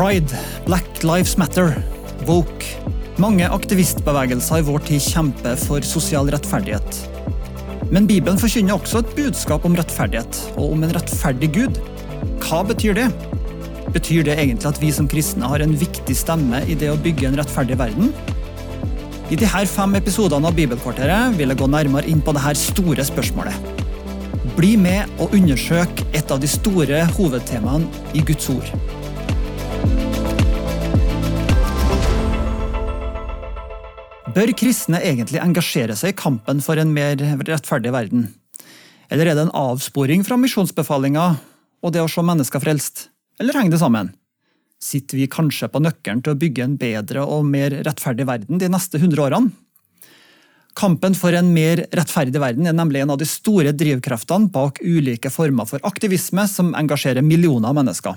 Pride, Black Lives Matter, Woke. Mange aktivistbevegelser i vår tid kjemper for sosial rettferdighet. Men Bibelen forkynner også et budskap om rettferdighet, og om en rettferdig Gud. Hva betyr det? Betyr det egentlig at vi som kristne har en viktig stemme i det å bygge en rettferdig verden? I disse fem episodene av Bibelkvarteret vil jeg gå nærmere inn på dette store spørsmålet. Bli med og undersøk et av de store hovedtemaene i Guds ord. Bør kristne egentlig engasjere seg i kampen for en mer rettferdig verden? Eller er det en avsporing fra misjonsbefalinga og det å se mennesker frelst? Eller henger det sammen? Sitter vi kanskje på nøkkelen til å bygge en bedre og mer rettferdig verden de neste hundre årene? Kampen for en mer rettferdig verden er nemlig en av de store drivkreftene bak ulike former for aktivisme som engasjerer millioner av mennesker.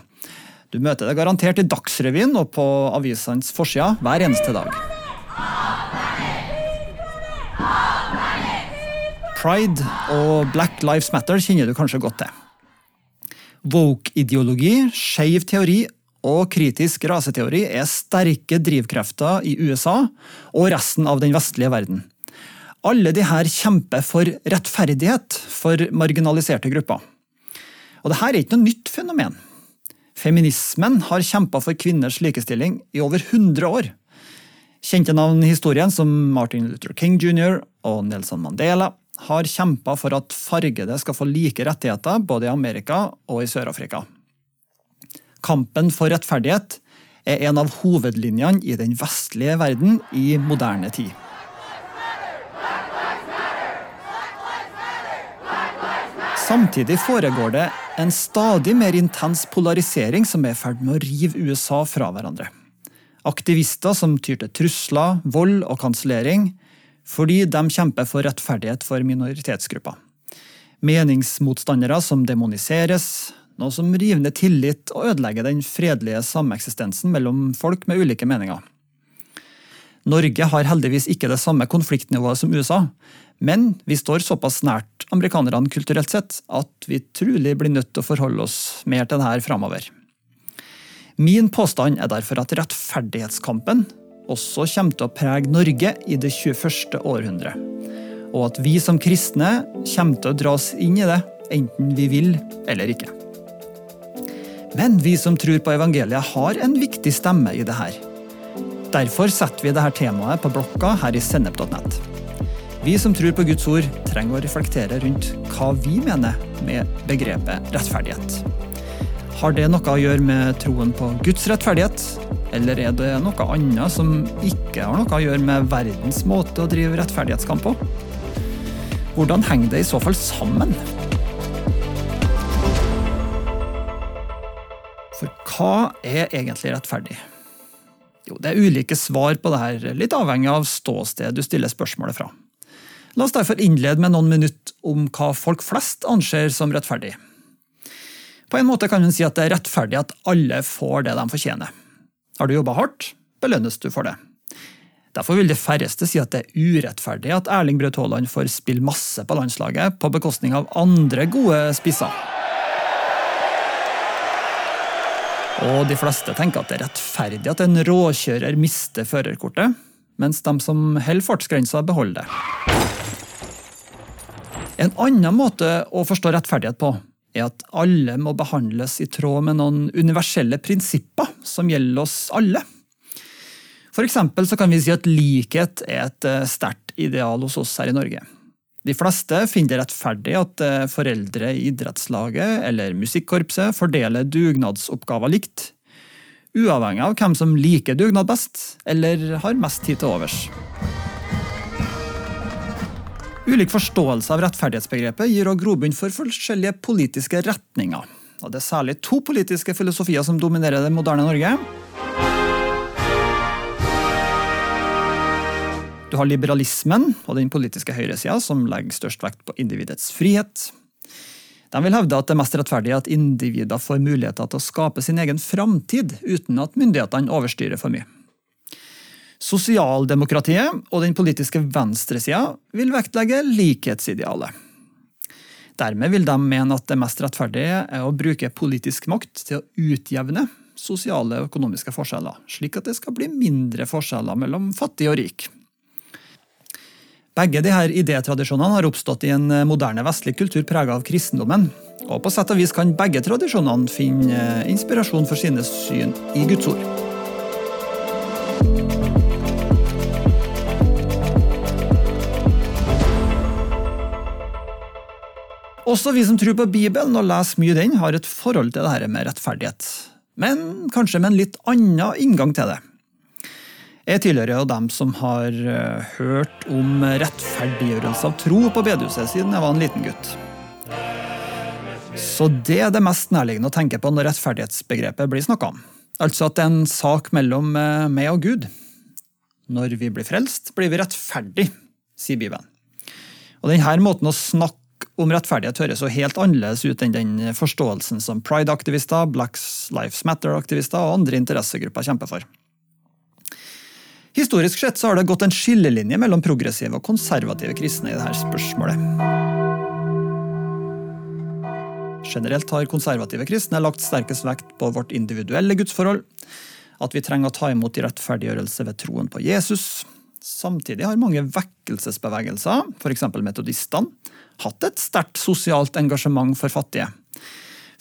Du møter det garantert i Dagsrevyen og på avisenes forsider hver eneste dag. Pride og Black Lives Matter kjenner du kanskje godt til. Woke-ideologi, skeiv teori og kritisk raseteori er sterke drivkrefter i USA og resten av den vestlige verden. Alle de her kjemper for rettferdighet for marginaliserte grupper. Og Dette er ikke noe nytt fenomen. Feminismen har kjempa for kvinners likestilling i over 100 år. Kjente navn i historien som Martin Luther King jr. og Nelson Mandela har kjempa for at fargede skal få like rettigheter både i Amerika og i Sør-Afrika. Kampen for rettferdighet er en av hovedlinjene i den vestlige verden i moderne tid. Samtidig foregår det en stadig mer intens polarisering som er i ferd med å rive USA fra hverandre. Aktivister som tyr til trusler, vold og kansellering, fordi de kjemper for rettferdighet for minoritetsgrupper. Meningsmotstandere som demoniseres, noe som river ned tillit og ødelegger den fredelige sameksistensen mellom folk med ulike meninger. Norge har heldigvis ikke det samme konfliktnivået som USA, men vi står såpass nært amerikanerne kulturelt sett at vi trolig blir nødt til å forholde oss mer til dette framover. Min påstand er derfor at rettferdighetskampen også kommer til å prege Norge i det 21. århundret. Og at vi som kristne kommer til å dra oss inn i det, enten vi vil eller ikke. Men vi som tror på evangeliet, har en viktig stemme i det her. Derfor setter vi dette temaet på blokka her i sennep.net. Vi som tror på Guds ord, trenger å reflektere rundt hva vi mener med begrepet rettferdighet. Har det noe å gjøre med troen på Guds rettferdighet, eller er det noe annet som ikke har noe å gjøre med verdens måte å drive rettferdighetskamp på? Hvordan henger det i så fall sammen? For hva er egentlig rettferdig? Jo, Det er ulike svar på det her, litt avhengig av ståsted du stiller spørsmålet fra. La oss derfor innlede med noen minutter om hva folk flest anser som rettferdig. På en måte kan hun si at det er rettferdig at alle får det de fortjener. Har du jobba hardt, belønnes du for det. Derfor vil de færreste si at det er urettferdig at Erling Braut Haaland får spille masse på landslaget på bekostning av andre gode spisser. Og de fleste tenker at det er rettferdig at en råkjører mister førerkortet, mens de som holder fartsgrensa, beholder det. En annen måte å forstå rettferdighet på er at alle må behandles i tråd med noen universelle prinsipper som gjelder oss alle. For eksempel så kan vi si at likhet er et eh, sterkt ideal hos oss her i Norge. De fleste finner det rettferdig at eh, foreldre i idrettslaget eller musikkorpset fordeler dugnadsoppgaver likt, uavhengig av hvem som liker dugnad best eller har mest tid til overs. Ulik forståelse av rettferdighetsbegrepet gir også grobunn for forskjellige politiske retninger. Og det er særlig to politiske filosofier som dominerer det moderne Norge. Du har liberalismen og den politiske høyresida, som legger størst vekt på individets frihet. De vil hevde at det er mest rettferdig at individer får muligheter til å skape sin egen framtid uten at myndighetene overstyrer for mye. Sosialdemokratiet og den politiske venstresida vil vektlegge likhetsidealet. Dermed vil de mene at det mest rettferdige er å bruke politisk makt til å utjevne sosiale og økonomiske forskjeller, slik at det skal bli mindre forskjeller mellom fattig og rik. Begge disse idétradisjonene har oppstått i en moderne vestlig kultur prega av kristendommen. Og på sett og vis kan begge tradisjonene finne inspirasjon for sine syn i Guds ord. Også vi som tror på Bibelen og leser mye den, har et forhold til dette med rettferdighet. Men kanskje med en litt annen inngang til det. Jeg tilhører jo dem som har eh, hørt om rettferdiggjørelse av tro på bedehuset siden jeg var en liten gutt. Så det er det mest nærliggende å tenke på når rettferdighetsbegrepet blir snakka om. Altså at det er en sak mellom eh, meg og Gud. Når vi blir frelst, blir vi rettferdig, sier Bibelen. Og denne måten å snakke om rettferdighet høres jo helt annerledes ut enn den forståelsen som pride-aktivister, Black Lives Matter-aktivister og andre interessegrupper kjemper for. Historisk sett så har det gått en skillelinje mellom progressive og konservative kristne i dette spørsmålet. Generelt har konservative kristne lagt sterkest vekt på vårt individuelle gudsforhold, at vi trenger å ta imot i rettferdiggjørelse ved troen på Jesus. Samtidig har mange vekkelsesbevegelser, f.eks. metodistene, hatt et sterkt sosialt engasjement for fattige.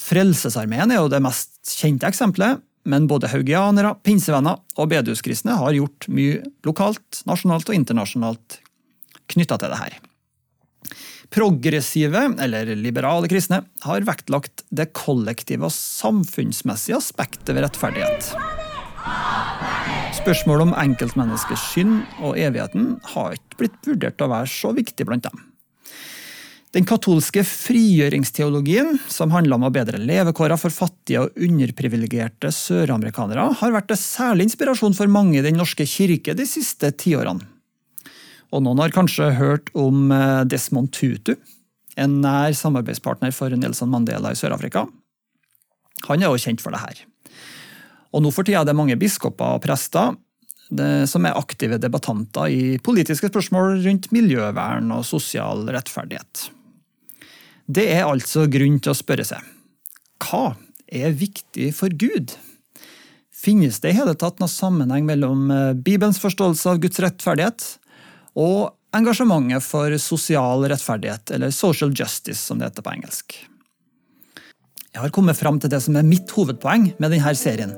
Frelsesarmeen er jo det mest kjente eksempelet, men både haugianere, pinsevenner og bedehuskristne har gjort mye lokalt, nasjonalt og internasjonalt knytta til det her. Progressive, eller liberale kristne, har vektlagt det kollektive og samfunnsmessige aspektet ved rettferdighet. Spørsmålet om enkeltmenneskers synd og evigheten har ikke blitt vurdert å være så viktig blant dem. Den katolske frigjøringsteologien, som handler om å bedre levekårene for fattige og underprivilegerte søramerikanere, har vært til særlig inspirasjon for mange i Den norske kirke de siste tiårene. Og noen har kanskje hørt om eh, Desmond Tutu, en nær samarbeidspartner for Nelson Mandela i Sør-Afrika. Han er jo kjent for det her. Og nå for tida er det mange biskoper og prester som er aktive debattanter i politiske spørsmål rundt miljøvern og sosial rettferdighet. Det er altså grunn til å spørre seg hva er viktig for Gud? Finnes det i hele tatt noen sammenheng mellom eh, Bibelens forståelse av Guds rettferdighet og engasjementet for sosial rettferdighet, eller social justice, som det heter på engelsk? Jeg har kommet fram til det som er mitt hovedpoeng med denne serien.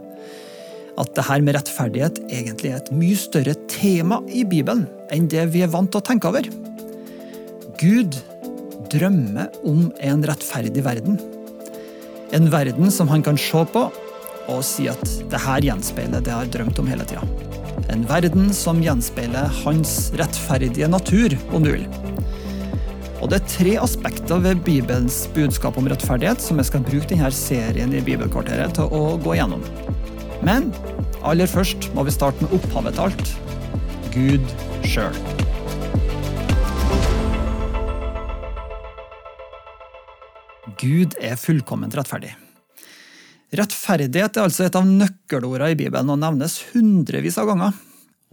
At det her med rettferdighet egentlig er et mye større tema i Bibelen enn det vi er vant til å tenke over. Gud drømmer om en rettferdig verden. En verden som han kan se på og si at det her gjenspeiler det jeg har drømt om hele tida. En verden som gjenspeiler hans rettferdige natur, om du vil. Og Det er tre aspekter ved Bibelens budskap om rettferdighet som jeg skal bruke denne serien i Bibelkvarteret til å gå gjennom. Men aller først må vi starte med opphavet til alt Gud sjøl. Gud er fullkomment rettferdig. Rettferdighet er altså et av nøkkelordene i Bibelen og nevnes hundrevis av ganger.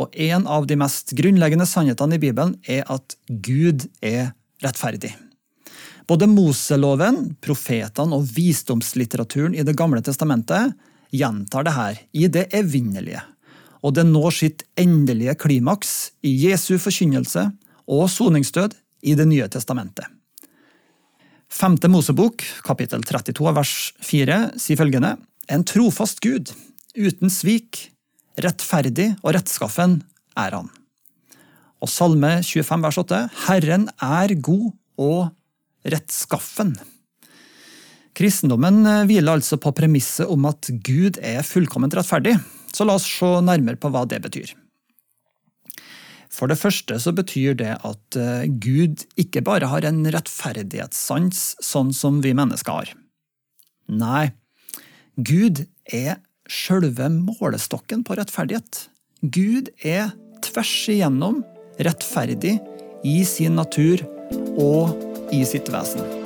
Og en av de mest grunnleggende sannhetene i Bibelen er at Gud er rettferdig. Både Moseloven, profetene og visdomslitteraturen i Det gamle testamentet gjentar det her i det evinnelige, og det når sitt endelige klimaks i Jesu forkynnelse og soningsdød i Det nye testamentet. Femte Mosebok, kapittel 32 vers 4, sier følgende En trofast Gud, uten svik, rettferdig og rettskaffen er han. Og Salme 25 vers 8 Herren er god og rettskaffen. Kristendommen hviler altså på premisset om at Gud er fullkomment rettferdig, så la oss se nærmere på hva det betyr. For det første så betyr det at eh, Gud ikke bare har en rettferdighetssans sånn som vi mennesker har. Nei, Gud er sjølve målestokken på rettferdighet. Gud er tvers igjennom rettferdig i sin natur og i sitt vesen.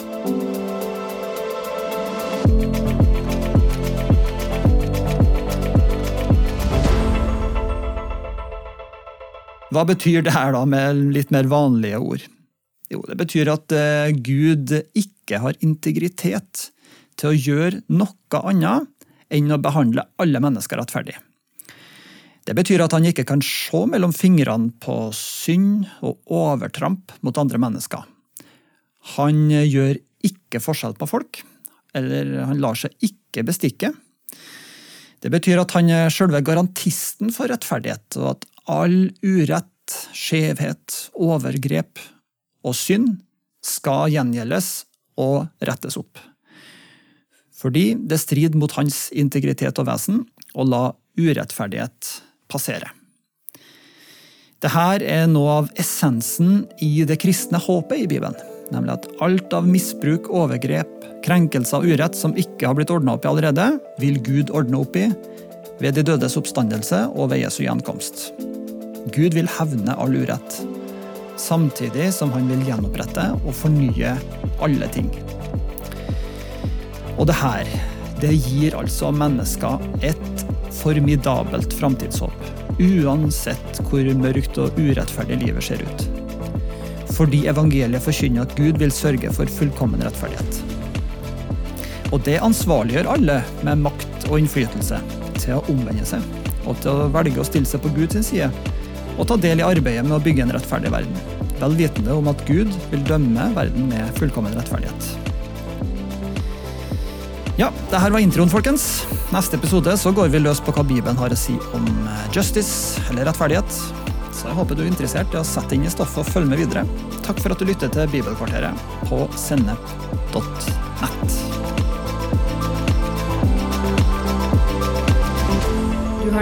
Hva betyr det her da med litt mer vanlige ord? Jo, det betyr at eh, Gud ikke har integritet til å gjøre noe annet enn å behandle alle mennesker rettferdig. Det betyr at han ikke kan se mellom fingrene på synd og overtramp mot andre mennesker. Han gjør ikke forskjell på folk, eller han lar seg ikke bestikke. Det betyr at han er selve garantisten for rettferdighet, og at all urett, skjevhet, overgrep og synd skal gjengjeldes og rettes opp. Fordi det strider mot hans integritet og vesen å la urettferdighet passere. Dette er noe av essensen i det kristne håpet i Bibelen. Nemlig at alt av misbruk, overgrep, krenkelser og urett som ikke har blitt ordna opp i allerede, vil Gud ordne opp i ved de dødes oppstandelse og ved Jesu gjenkomst. Gud vil hevne all urett, samtidig som han vil gjenopprette og fornye alle ting. Og det her, det gir altså mennesker et formidabelt framtidshåp. Uansett hvor mørkt og urettferdig livet ser ut. Fordi evangeliet forkynner at Gud vil sørge for fullkommen rettferdighet. Og det ansvarliggjør alle med makt og innflytelse til å omvende seg, og til å velge å stille seg på Guds side, og ta del i arbeidet med å bygge en rettferdig verden, vel vitende om at Gud vil dømme verden med fullkommen rettferdighet. Ja, det her var introen, folkens. Neste episode så går vi løs på hva Bibelen har å si om eh, justice, eller rettferdighet. Så jeg håper du er interessert i å sette inn i stoffet og følge med videre. Takk for at du lytter til Bibelkvarteret på sennep.nett.